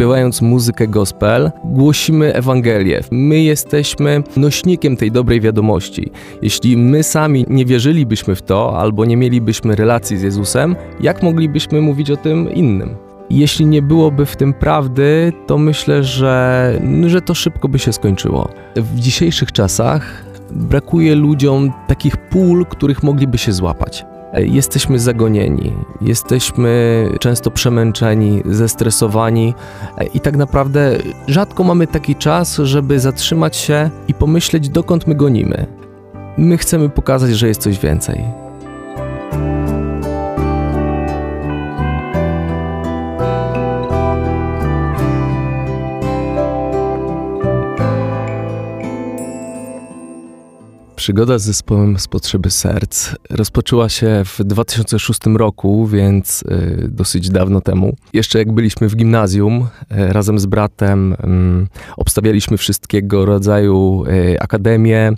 śpiewając muzykę gospel, głosimy Ewangelię. My jesteśmy nośnikiem tej dobrej wiadomości. Jeśli my sami nie wierzylibyśmy w to, albo nie mielibyśmy relacji z Jezusem, jak moglibyśmy mówić o tym innym? Jeśli nie byłoby w tym prawdy, to myślę, że, że to szybko by się skończyło. W dzisiejszych czasach brakuje ludziom takich pól, których mogliby się złapać. Jesteśmy zagonieni, jesteśmy często przemęczeni, zestresowani i tak naprawdę rzadko mamy taki czas, żeby zatrzymać się i pomyśleć, dokąd my gonimy. My chcemy pokazać, że jest coś więcej. Przygoda z zespołem z potrzeby serc rozpoczęła się w 2006 roku, więc y, dosyć dawno temu. Jeszcze jak byliśmy w gimnazjum, y, razem z bratem y, obstawialiśmy wszystkiego rodzaju y, akademie.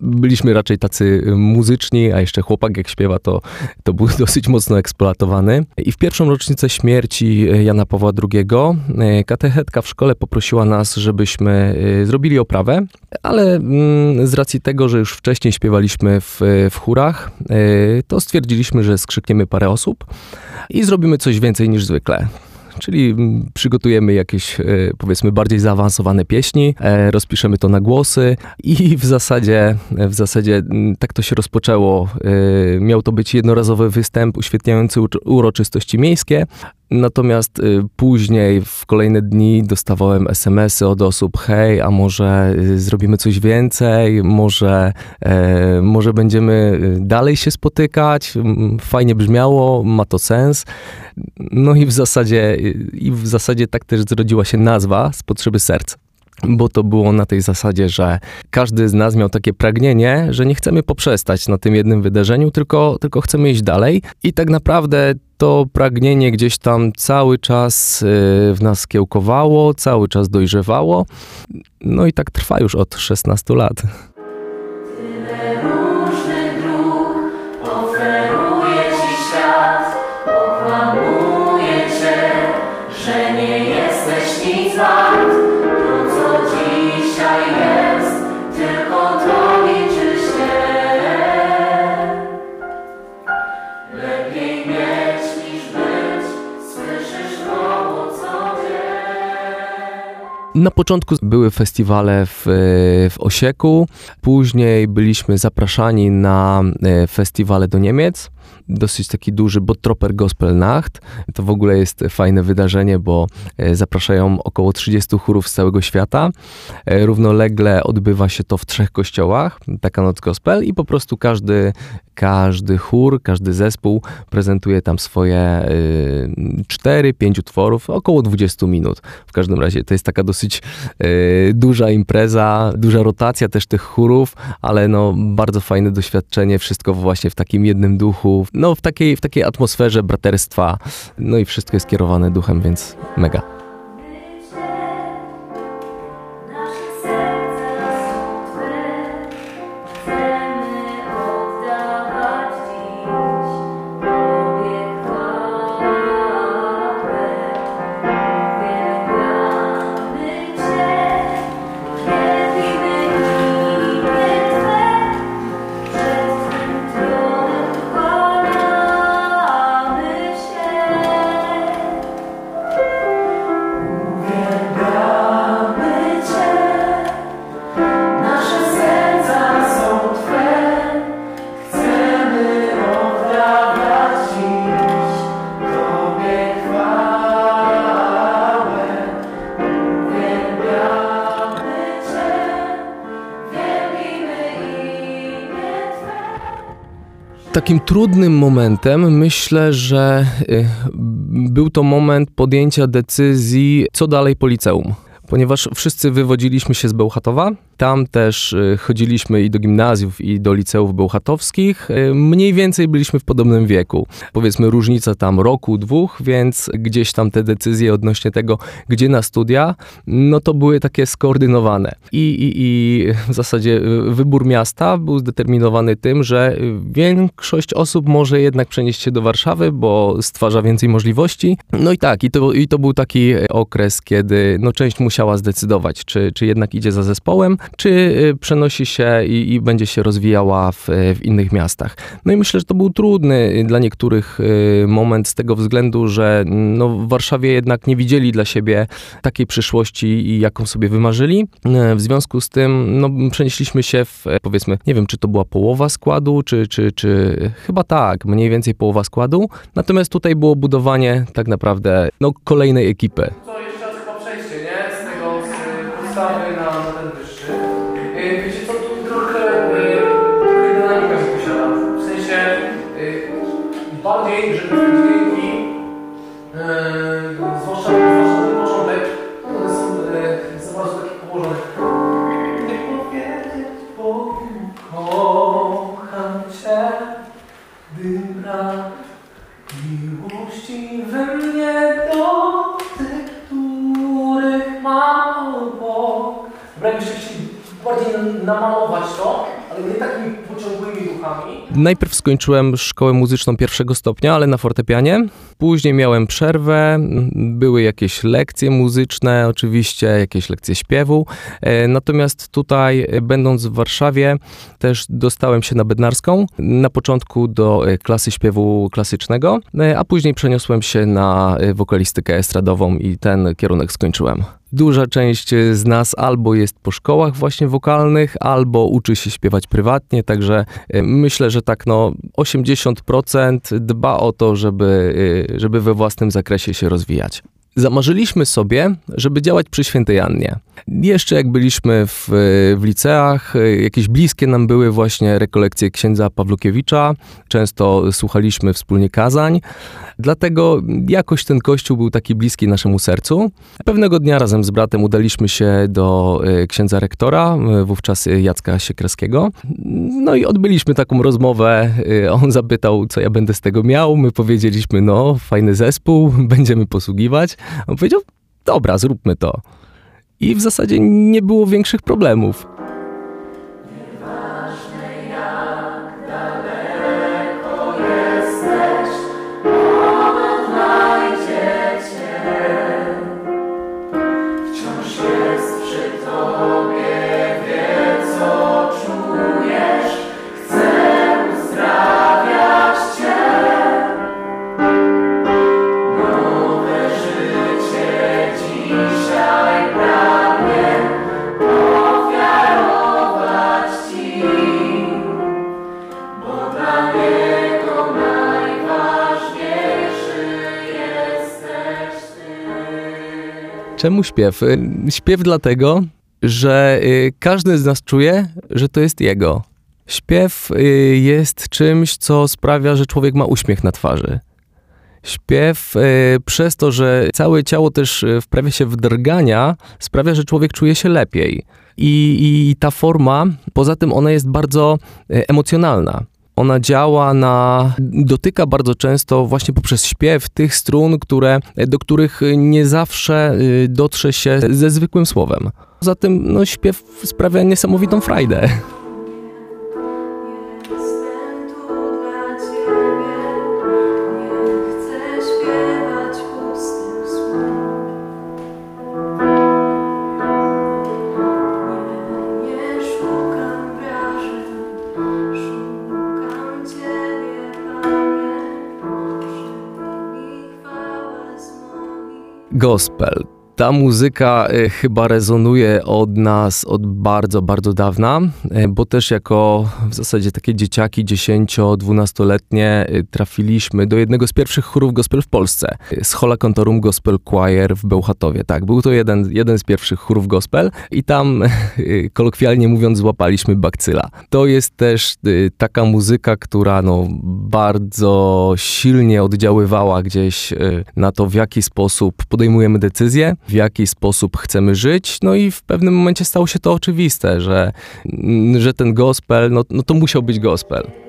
Byliśmy raczej tacy muzyczni, a jeszcze chłopak jak śpiewa, to, to był dosyć mocno eksploatowany. I w pierwszą rocznicę śmierci Jana Pawła II katechetka w szkole poprosiła nas, żebyśmy zrobili oprawę, ale mm, z racji tego, że już wcześniej śpiewaliśmy w, w chórach, e, to stwierdziliśmy, że skrzykniemy parę osób i zrobimy coś więcej niż zwykle. Czyli mm, przygotujemy jakieś, e, powiedzmy, bardziej zaawansowane pieśni, e, rozpiszemy to na głosy i w zasadzie, w zasadzie mm, tak to się rozpoczęło. Miał to być jednorazowy występ uświetniający uroczystości miejskie, Natomiast y, później, w kolejne dni, dostawałem SMS-y od osób: hej, a może y, zrobimy coś więcej, może, e, może będziemy y, dalej się spotykać. Fajnie brzmiało, ma to sens. No i w zasadzie, i w zasadzie tak też zrodziła się nazwa z potrzeby serca bo to było na tej zasadzie, że każdy z nas miał takie pragnienie, że nie chcemy poprzestać na tym jednym wydarzeniu, tylko, tylko chcemy iść dalej. I tak naprawdę to pragnienie gdzieś tam cały czas y, w nas kiełkowało, cały czas dojrzewało. No i tak trwa już od 16 lat. Na początku były festiwale w, w Osieku, później byliśmy zapraszani na e, festiwale do Niemiec dosyć taki duży Bottroper Gospel Nacht. To w ogóle jest fajne wydarzenie, bo e, zapraszają około 30 chórów z całego świata. E, równolegle odbywa się to w trzech kościołach, taka noc gospel i po prostu każdy, każdy chór, każdy zespół prezentuje tam swoje 4-5 utworów, około 20 minut. W każdym razie to jest taka dosyć e, duża impreza, duża rotacja też tych chórów, ale no bardzo fajne doświadczenie, wszystko właśnie w takim jednym duchu, no w takiej, w takiej atmosferze braterstwa, no i wszystko jest kierowane duchem, więc mega. Takim trudnym momentem myślę, że y, był to moment podjęcia decyzji, co dalej po liceum ponieważ wszyscy wywodziliśmy się z Bełchatowa. Tam też y, chodziliśmy i do gimnazjów, i do liceów bełchatowskich. Y, mniej więcej byliśmy w podobnym wieku. Powiedzmy różnica tam roku, dwóch, więc gdzieś tam te decyzje odnośnie tego, gdzie na studia, no to były takie skoordynowane. I, i, i w zasadzie wybór miasta był zdeterminowany tym, że większość osób może jednak przenieść się do Warszawy, bo stwarza więcej możliwości. No i tak, i to, i to był taki okres, kiedy no, część musiała zdecydować, czy, czy jednak idzie za zespołem, czy y, przenosi się i, i będzie się rozwijała w, w, innych miastach. No i myślę, że to był trudny dla niektórych y, moment z tego względu, że no, w Warszawie jednak nie widzieli dla siebie takiej przyszłości, jaką sobie wymarzyli. W związku z tym no, przenieśliśmy się w, powiedzmy, nie wiem, czy to była połowa składu, czy, czy, czy chyba tak, mniej więcej połowa składu. Natomiast tutaj było budowanie tak naprawdę no, kolejnej ekipy. Co jeszcze chyba przejście, nie? Z tego, z podstawy na, na ten yy, Najpierw skończyłem szkołę muzyczną pierwszego stopnia, ale na fortepianie. Później miałem przerwę, były jakieś lekcje muzyczne, oczywiście jakieś lekcje śpiewu. E, Natomiast tutaj, e, będąc w Warszawie, też dostałem się na bednarską. Na początku do e, klasy śpiewu klasycznego, a później przeniosłem się na wokalistykę estradową i ten kierunek skończyłem. Duża część z nas albo jest po szkołach właśnie wokalnych, albo uczy się śpiewać prywatnie, także myślę, że tak no 80% dba o to, żeby, żeby we własnym zakresie się rozwijać. Zamarzyliśmy sobie, żeby działać przy Świętej Annie. Jeszcze jak byliśmy w, w liceach, jakieś bliskie nam były właśnie rekolekcje księdza Pawlukiewicza. Często słuchaliśmy wspólnie kazań. Dlatego jakoś ten kościół był taki bliski naszemu sercu. Pewnego dnia razem z bratem udaliśmy się do e, księdza rektora, e, wówczas Jacka Siekraskiego. No i odbyliśmy taką rozmowę. E, On zapytał, co ja będę z tego miał. My powiedzieliśmy, no, fajny zespół, będziemy posługiwać. On powiedział, dobra, zróbmy to. I w zasadzie nie było większych problemów. Czemu śpiew? Y, Śpiew dlatego, że y, każdy z nas czuje, że to jest jego. Śpiew y, jest czymś, co sprawia, że człowiek ma uśmiech na twarzy. Śpiew przez to, że całe ciało też wprawia się w drgania, sprawia, że człowiek czuje się lepiej. I, I ta forma, poza tym ona jest bardzo emocjonalna. Ona działa na, dotyka bardzo często właśnie poprzez śpiew tych strun, które, do których nie zawsze y, dotrze się ze zwykłym słowem. Poza tym no, śpiew sprawia niesamowitą frajdę. Gospel. Ta muzyka e, chyba rezonuje od nas od bardzo, bardzo dawna, e, bo też jako w zasadzie takie dzieciaki 10-12-letnie e, trafiliśmy do jednego z pierwszych chórów gospel w Polsce. Schola Cantorum Gospel Choir w Bełchatowie. Tak, był to jeden, jeden z pierwszych chórów gospel i tam kolokwialnie mówiąc złapaliśmy bakcyla. To jest też taka muzyka, która no, bardzo silnie oddziaływała gdzieś na to, w jaki sposób podejmujemy decyzje. W jaki sposób chcemy żyć. No i w pewnym momencie stało się to oczywiste, że, że ten gospel, no, no to musiał być gospel.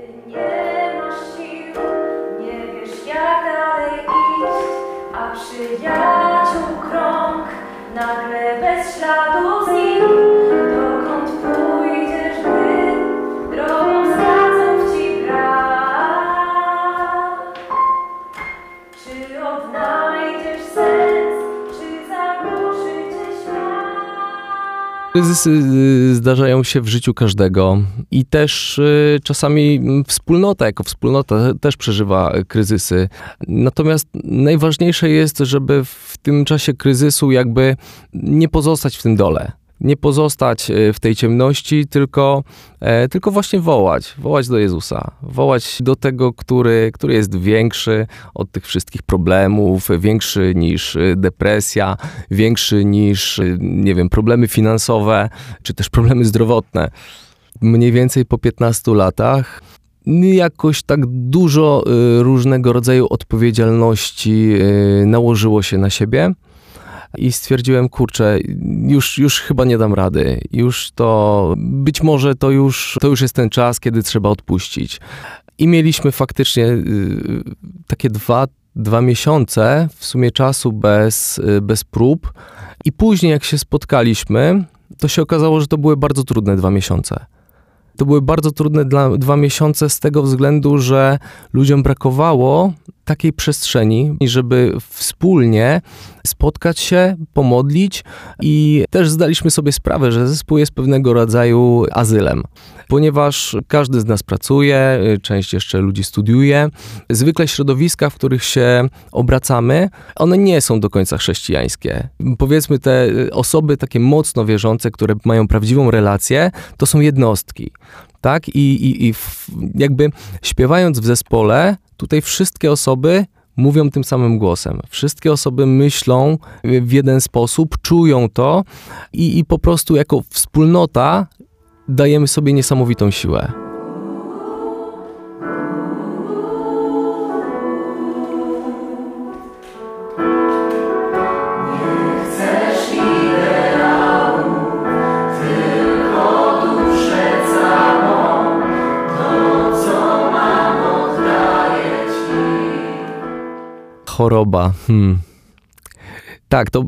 Kryzysy y, zdarzają się w życiu każdego i też y, czasami wspólnota jako wspólnota też przeżywa kryzysy. Natomiast najważniejsze jest, żeby w tym czasie kryzysu jakby nie pozostać w tym dole. Nie pozostać y, w tej ciemności, tylko, e, tylko właśnie wołać, wołać do Jezusa, wołać do tego, który, który jest większy od tych wszystkich problemów, większy niż y, depresja, większy niż, nie wiem, problemy finansowe, czy też problemy zdrowotne. Mniej więcej po 15 latach jakoś tak dużo różnego rodzaju odpowiedzialności nałożyło się na siebie. I stwierdziłem, kurczę, już, już chyba nie dam rady. Już to, być może to już, to już jest ten czas, kiedy trzeba odpuścić. I mieliśmy faktycznie y, takie dwa, dwa miesiące w sumie czasu bez, y, bez prób. I później, jak się spotkaliśmy, to się okazało, że to były bardzo trudne dwa miesiące. To były bardzo trudne dla, dwa miesiące z tego względu, że ludziom brakowało takiej przestrzeni, żeby wspólnie spotkać się, pomodlić i też zdaliśmy sobie sprawę, że zespół jest pewnego rodzaju azylem, ponieważ każdy z nas pracuje, część jeszcze ludzi studiuje. Zwykle środowiska, w których się obracamy, one nie są do końca chrześcijańskie. Powiedzmy te osoby takie mocno wierzące, które mają prawdziwą relację, to są jednostki. Tak? I, i, i w, jakby śpiewając w zespole, tutaj wszystkie osoby mówią tym samym głosem. Wszystkie osoby myślą w jeden sposób, czują to i, i po prostu jako wspólnota dajemy sobie niesamowitą siłę. Choroba. Hmm. Tak, to,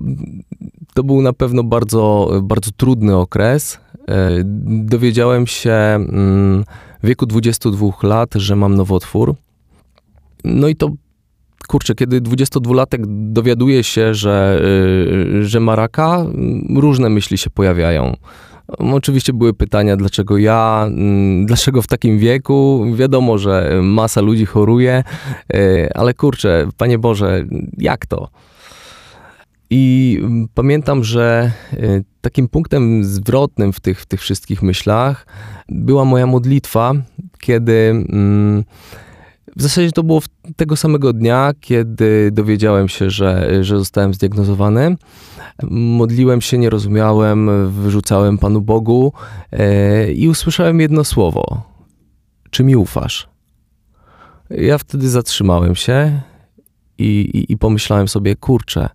to był na pewno bardzo, bardzo trudny okres. E, Dowiedziałem się mm, w wieku 22 lat, że mam nowotwór. No i to kurczę, kiedy 22-latek dowiaduje się, że, y, że ma raka, różne myśli się pojawiają. Oczywiście były pytania, dlaczego ja, mm, dlaczego w takim wieku. Wiadomo, że masa ludzi choruje, y, ale kurczę, Panie Boże, jak to? I mm, pamiętam, że y, takim punktem zwrotnym w tych, w tych wszystkich myślach była moja modlitwa, kiedy mm, w zasadzie to było tego samego dnia, kiedy dowiedziałem się, że, że zostałem zdiagnozowany. Modliłem się, nie rozumiałem, wyrzucałem Panu Bogu e, i usłyszałem jedno słowo. Czy mi ufasz? Ja wtedy zatrzymałem się i, i, i pomyślałem sobie, kurczę,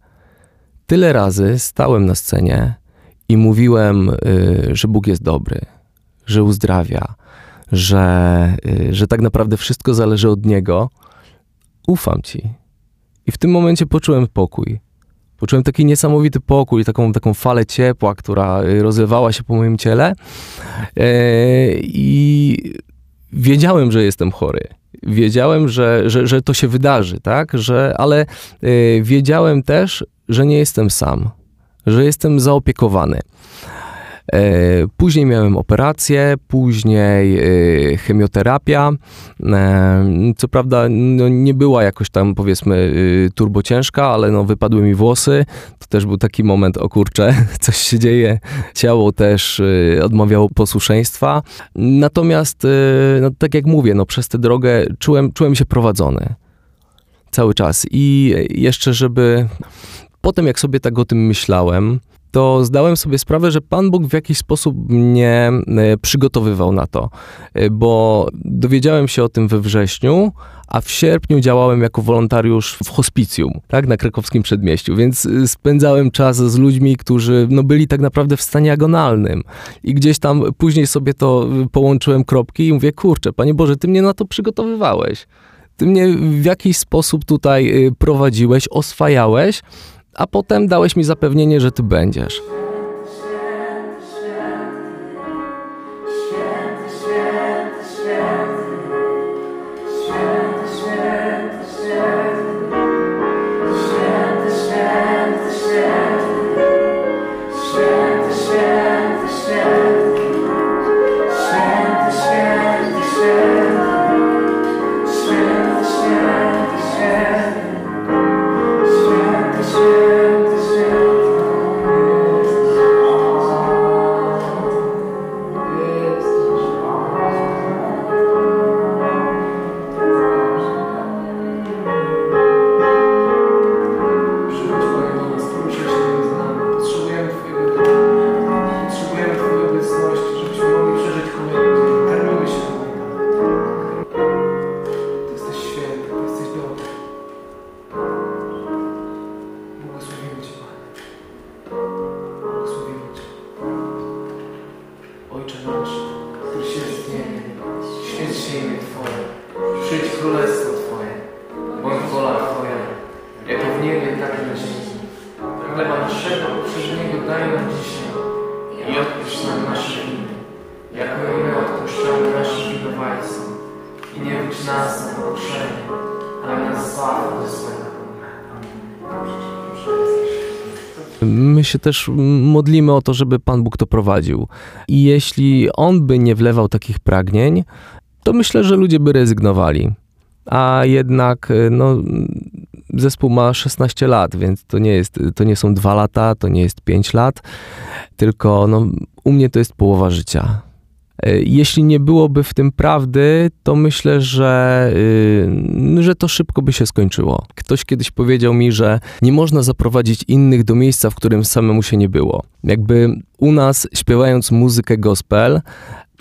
tyle razy stałem na scenie i mówiłem, y, że Bóg jest dobry, że uzdrawia, że, y, że tak naprawdę wszystko zależy od Niego. Ufam Ci. I w tym momencie poczułem pokój. Poczułem taki niesamowity pokój, taką, taką falę ciepła, która y, rozlewała się po moim ciele. E, I wiedziałem, że jestem chory. Wiedziałem, że, że, że to się wydarzy, tak? Że, ale y, wiedziałem też, że nie jestem sam, że jestem zaopiekowany. E, Później miałem operację, później e, chemioterapia. E, Co prawda no, nie była jakoś tam powiedzmy turbo ciężka, ale no, wypadły mi włosy. To też był taki moment, o kurczę, coś się dzieje. Ciało też odmawiało posłuszeństwa. Natomiast, no, tak jak mówię, no, przez tę drogę czułem, czułem się prowadzony cały czas. I jeszcze, żeby potem jak sobie tak o tym myślałem, to zdałem sobie sprawę, że Pan Bóg w jakiś sposób mnie e, przygotowywał na to, E, bo dowiedziałem się o tym we wrześniu, a w sierpniu działałem jako wolontariusz w hospicjum, tak, na krakowskim przedmieściu, więc y, spędzałem czas z ludźmi, którzy no, byli tak naprawdę w stanie agonalnym. I gdzieś tam później sobie to połączyłem kropki i mówię, kurczę, Panie Boże, Ty mnie na to przygotowywałeś. Ty mnie w jakiś sposób tutaj prowadziłeś, oswajałeś, a potem dałeś mi zapewnienie, że Ty będziesz. Się też modlimy o to, żeby Pan Bóg to prowadził. I jeśli On by nie wlewał takich pragnień, to myślę, że ludzie by rezygnowali. A jednak y, no, zespół ma 16 lat, więc to nie, jest, to nie są dwa lata, to nie jest 5 lat, tylko no, u mnie to jest połowa życia. Y, Jeśli nie byłoby w tym prawdy, to myślę, że, y, że to szybko by się skończyło. Ktoś kiedyś powiedział mi, że nie można zaprowadzić innych do miejsca, w którym samemu się nie było. Jakby u nas, śpiewając muzykę gospel,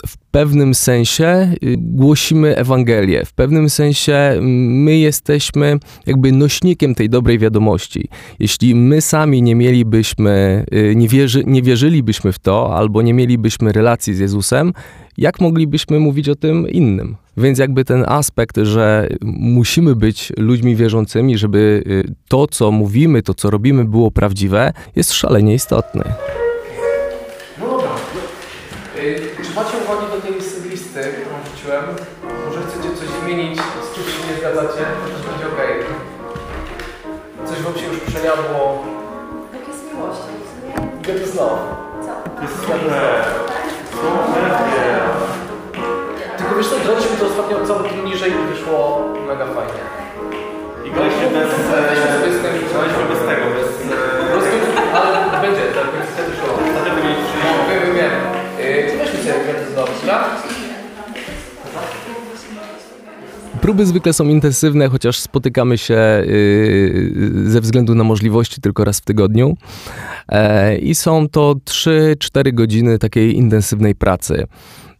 w pewnym sensie y, głosimy Ewangelię. W pewnym sensie my jesteśmy jakby nośnikiem tej dobrej wiadomości. Jeśli my sami nie mielibyśmy, y, nie, wierzy, nie wierzylibyśmy w to, albo nie mielibyśmy relacji z Jezusem, jak moglibyśmy mówić o tym innym? Więc jakby ten aspekt, że musimy być ludźmi wierzącymi, żeby y, to, co mówimy, to, co robimy, było prawdziwe, jest szalenie istotny. Macie uwagi do tej listy, którą wrzuciłem? Może chcecie coś zmienić, z czym się nie zgadzacie? To też będzie ok. Coś wam się już przejadło. Jak jest miłością, w sumie? Gdzie to znowu? Co? Tylko wiesz co, graliśmy to ostatnio całkiem niżej i wyszło mega fajnie. I graliśmy bez... Graliśmy bez tego, bez... Rozkończy, ale będzie, tak więc wtedy szło. Nie No, wiem, wiem, tak? Próby zwykle są intensywne, chociaż spotykamy się yy, ze względu na możliwości tylko raz w tygodniu. E, I są to 3-4 godziny takiej intensywnej pracy.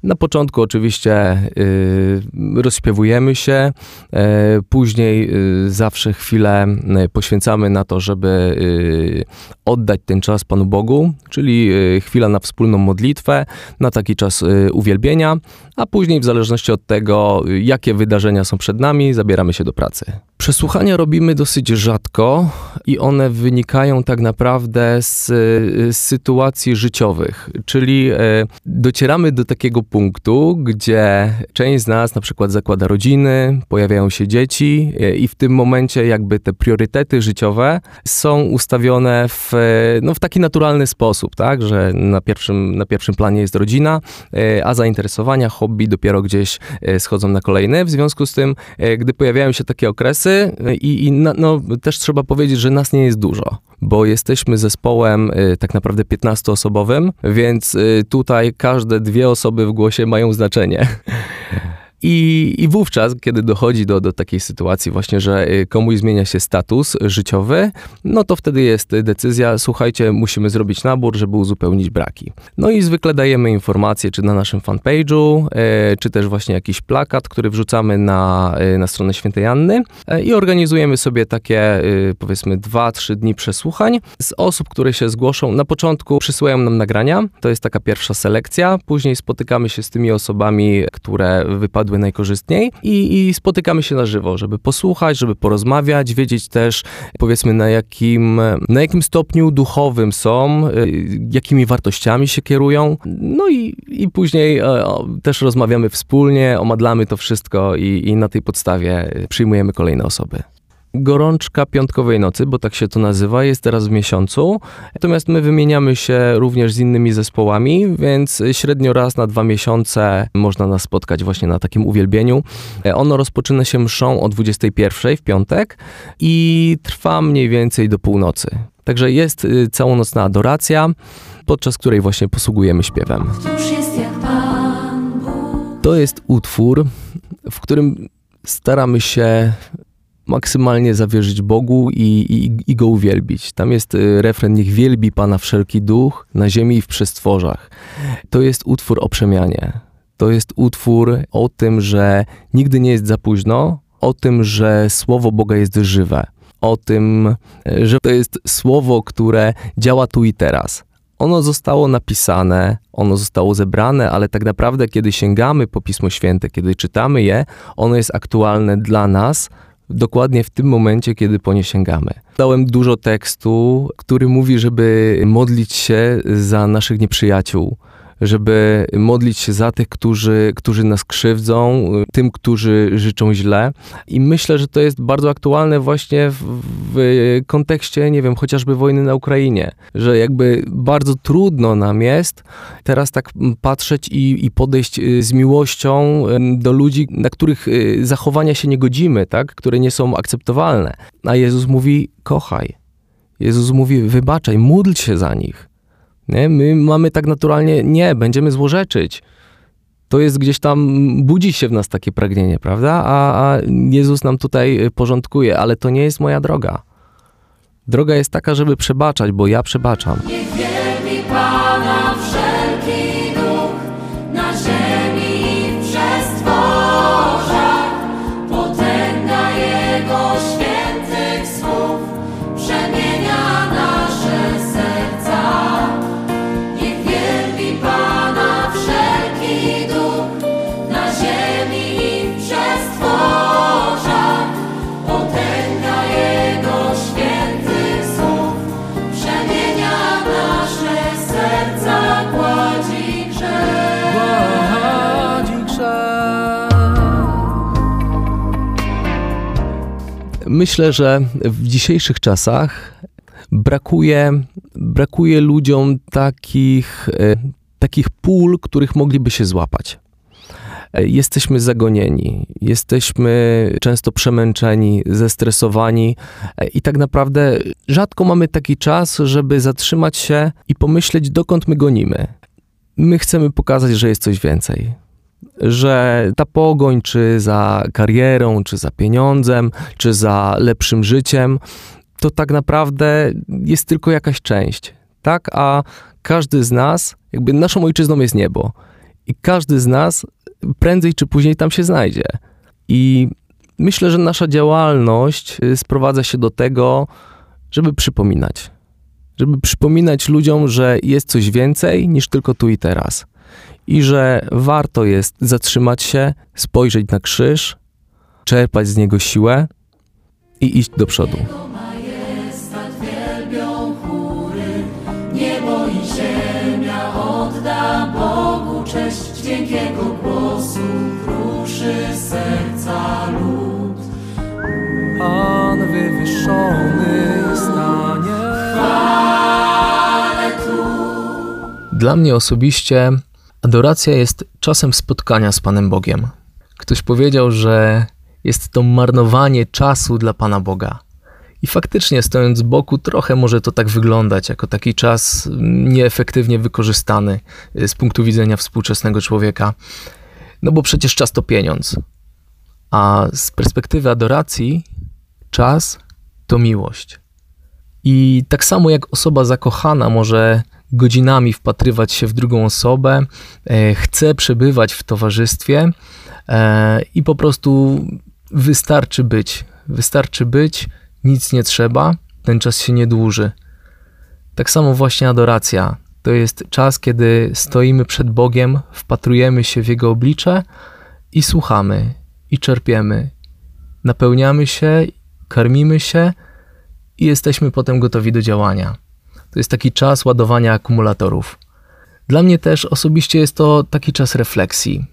Na początku oczywiście y, rozśpiewujemy się, e, później y, zawsze chwilę y, poświęcamy na to, żeby y, oddać ten czas Panu Bogu, czyli y, chwila na wspólną modlitwę, na taki czas y, uwielbienia, a później w zależności od tego, y, jakie wydarzenia są przed nami, zabieramy się do pracy. Przesłuchania robimy dosyć rzadko i one wynikają tak naprawdę z, z sytuacji życiowych, czyli y, docieramy do takiego punktu, gdzie część z nas na przykład zakłada rodziny, pojawiają się dzieci y, i w tym momencie jakby te priorytety życiowe są ustawione w, y, no, w taki naturalny sposób, tak, że na pierwszym, na pierwszym planie jest rodzina, a zainteresowania, hobby dopiero gdzieś schodzą na kolejne. W związku z tym, gdy pojawiają się takie okresy y, i, i na, no, też trzeba powiedzieć, że nas nie jest dużo, bo jesteśmy zespołem y, tak naprawdę 15-osobowym, więc y, tutaj każde dwie osoby w głosie mają znaczenie. I, I wówczas, kiedy dochodzi do, do takiej sytuacji właśnie, że y, komuś zmienia się status życiowy, no to wtedy jest decyzja, słuchajcie, musimy zrobić nabór, żeby uzupełnić braki. No i zwykle dajemy informacje, czy na naszym fanpage'u, e, czy też właśnie jakiś plakat, który wrzucamy na, e, na stronę Świętej Anny e, i organizujemy sobie takie, e, powiedzmy, dwa, trzy dni przesłuchań z osób, które się zgłoszą. Na początku przysyłają nam nagrania, to jest taka pierwsza selekcja, później spotykamy się z tymi osobami, które wypadły najkorzystniej i, i spotykamy się na żywo, żeby posłuchać, żeby porozmawiać, wiedzieć też, powiedzmy, na jakim, na jakim stopniu duchowym są, y, jakimi wartościami się kierują. No i, i później e, też rozmawiamy wspólnie, omadlamy to wszystko i, i na tej podstawie przyjmujemy kolejne osoby. Gorączka piątkowej nocy, bo tak się to nazywa, jest teraz w miesiącu. Natomiast my wymieniamy się również z innymi zespołami, więc średnio raz na dwa miesiące można nas spotkać właśnie na takim uwielbieniu. Ono rozpoczyna się mszą o 21 w piątek i trwa mniej więcej do północy. Także jest y, całonocna adoracja, podczas której właśnie posługujemy śpiewem. Któż jest jak Pan Bóg? To jest utwór, w którym staramy się maksymalnie zawierzyć Bogu i, i, i Go uwielbić. Tam jest y, refren Niech wielbi Pana wszelki duch na ziemi i w przestworzach. To jest utwór o przemianie. To jest utwór o tym, że nigdy nie jest za późno, o tym, że Słowo Boga jest żywe, o tym, y, że to jest Słowo, które działa tu i teraz. Ono zostało napisane, ono zostało zebrane, ale tak naprawdę, kiedy sięgamy po Pismo Święte, kiedy czytamy je, ono jest aktualne dla nas dokładnie w tym momencie, kiedy po nie sięgamy. Dałem dużo tekstu, który mówi, żeby modlić się za naszych nieprzyjaciół, żeby modlić się za tych, którzy, którzy nas krzywdzą, tym, którzy życzą źle. I myślę, że to jest bardzo aktualne właśnie w, w kontekście, nie wiem, chociażby wojny na Ukrainie, że jakby bardzo trudno nam jest teraz tak patrzeć i, i podejść y, z miłością y, do ludzi, na których y, zachowania się nie godzimy, tak? które nie są akceptowalne. A Jezus mówi: kochaj. Jezus mówi: wybaczaj, módl się za nich. Nie? My mamy tak naturalnie, nie, będziemy złorzeczyć. To jest gdzieś tam, budzi się w nas takie pragnienie, prawda? A, a Jezus nam tutaj porządkuje, ale to nie jest moja droga. Droga jest taka, żeby przebaczać, bo ja przebaczam. Myślę, że w dzisiejszych czasach brakuje, brakuje ludziom takich, e, takich pól, których mogliby się złapać. E, Jesteśmy zagonieni, jesteśmy często przemęczeni, zestresowani e, i tak naprawdę rzadko mamy taki czas, żeby zatrzymać się i pomyśleć, dokąd my gonimy. My chcemy pokazać, że jest coś więcej. Że ta pogoń, czy za karierą, czy za pieniądzem, czy za lepszym życiem, to tak naprawdę jest tylko jakaś część. Tak, a każdy z nas, jakby naszą ojczyzną jest niebo. I każdy z nas prędzej czy później tam się znajdzie. I myślę, że nasza działalność y, sprowadza się do tego, żeby przypominać. Żeby przypominać ludziom, że jest coś więcej niż tylko tu i teraz. I że warto jest zatrzymać się, spojrzeć na krzyż, czerpać z niego siłę i iść do przodu. Majestat wielbią chóry, niebo i ziemia odda Bogu cześć, dźwięk Jego głosu kruszy serca lud. Pan wywyższony stanie. Ale tu Dla mnie osobiście adoracja jest czasem spotkania z Panem Bogiem. Ktoś powiedział, że jest to marnowanie czasu dla Pana Boga. I faktycznie, stojąc z boku, trochę może to tak wyglądać, jako taki czas nieefektywnie wykorzystany y, z punktu widzenia współczesnego człowieka. No bo przecież czas to pieniądz. A z perspektywy adoracji, czas to miłość. I tak samo jak osoba zakochana może godzinami wpatrywać się w drugą osobę, e, chce przebywać w towarzystwie e, i po prostu wystarczy być. Wystarczy być, nic nie trzeba, ten czas się nie dłuży. Tak samo właśnie adoracja. To jest czas, kiedy stoimy przed Bogiem, wpatrujemy się w Jego oblicze i słuchamy, i czerpiemy. Napełniamy się, karmimy się i jesteśmy potem gotowi do działania. To jest taki czas ładowania akumulatorów. Dla mnie też osobiście jest to taki czas refleksji.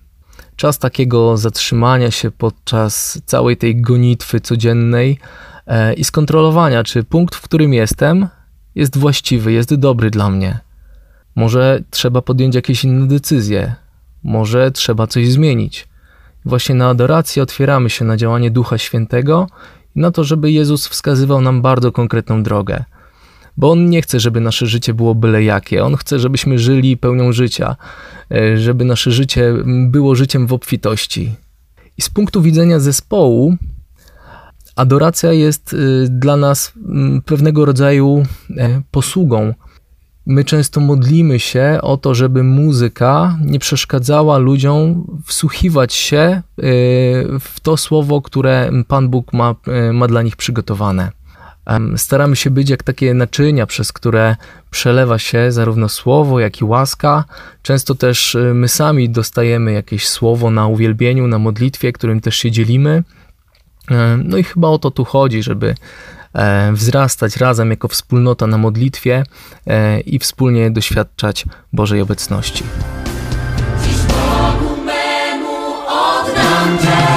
Czas takiego zatrzymania się podczas całej tej gonitwy codziennej e, i skontrolowania, czy punkt, w którym jestem, jest właściwy, jest dobry dla mnie. Może trzeba podjąć jakieś inne decyzje, może trzeba coś zmienić. Właśnie na adorację otwieramy się na działanie Ducha Świętego i na to, żeby Jezus wskazywał nam bardzo konkretną drogę. Bo On nie chce, żeby nasze życie było byle jakie. On chce, żebyśmy żyli pełnią życia, e, żeby nasze życie było życiem w obfitości. I z punktu widzenia zespołu, adoracja jest y, dla nas pewnego rodzaju e, posługą. My często modlimy się o to, żeby muzyka nie przeszkadzała ludziom wsłuchiwać się w to słowo, które Pan Bóg ma, ma dla nich przygotowane. Staramy się być jak takie naczynia, przez które przelewa się zarówno słowo, jak i łaska. Często też my sami dostajemy jakieś słowo na uwielbieniu, na modlitwie, którym też się dzielimy. No i chyba o to tu chodzi, żeby e, wzrastać razem jako wspólnota na modlitwie e, i wspólnie doświadczać Bożej obecności. Dziś Bogu memu oddam cześć,